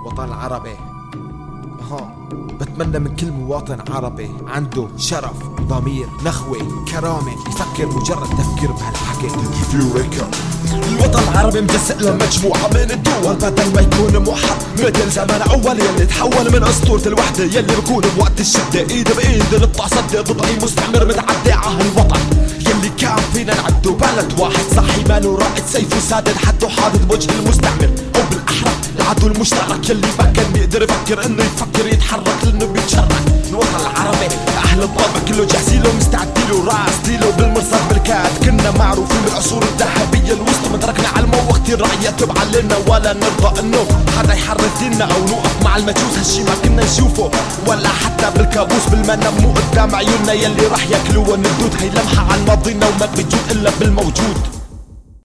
الوطن العربي ها بتمنى من كل مواطن عربي عنده شرف ضمير نخوة كرامة يفكر مجرد تفكير بهالحكي. الوطن العربي مجسق لمجموعة من الدول بدل ما يكون موحد مثل زمان أول يلي تحول من أسطورة الوحدة يلي بكون بوقت الشدة. إيد بإيد نطلع صدى ضد أي مستعمر متعدي على الوطن. يلي كان فينا نعدو بلد واحد صحي ماله رائد سيفه سادد حده حاضد بوجه المستعمر. أو بالأحرى العدو المشترك يلي ما كان بيقدر يفكر إنه يفكر يتحرك لأنه بيتشرك. الوطن العربي أهل الضربة كله جاهزين له مستعدين له راس ديله بالمرصاد بالكاد. كنا معروفين بالعصور الذهبية الوسطى مدركنا على المو كتير رعية تبع لنا ولا نرضى إنه حدا يحرر ديننا أو نوقف مع المجوس. هالشي ما كنا نشوفه ولا حتى بالكابوس بالمنام مو قدام عيوننا يلي راح ياكلوها الندود هي لمحة عن ماضينا وما بتجود إلا بالموجود.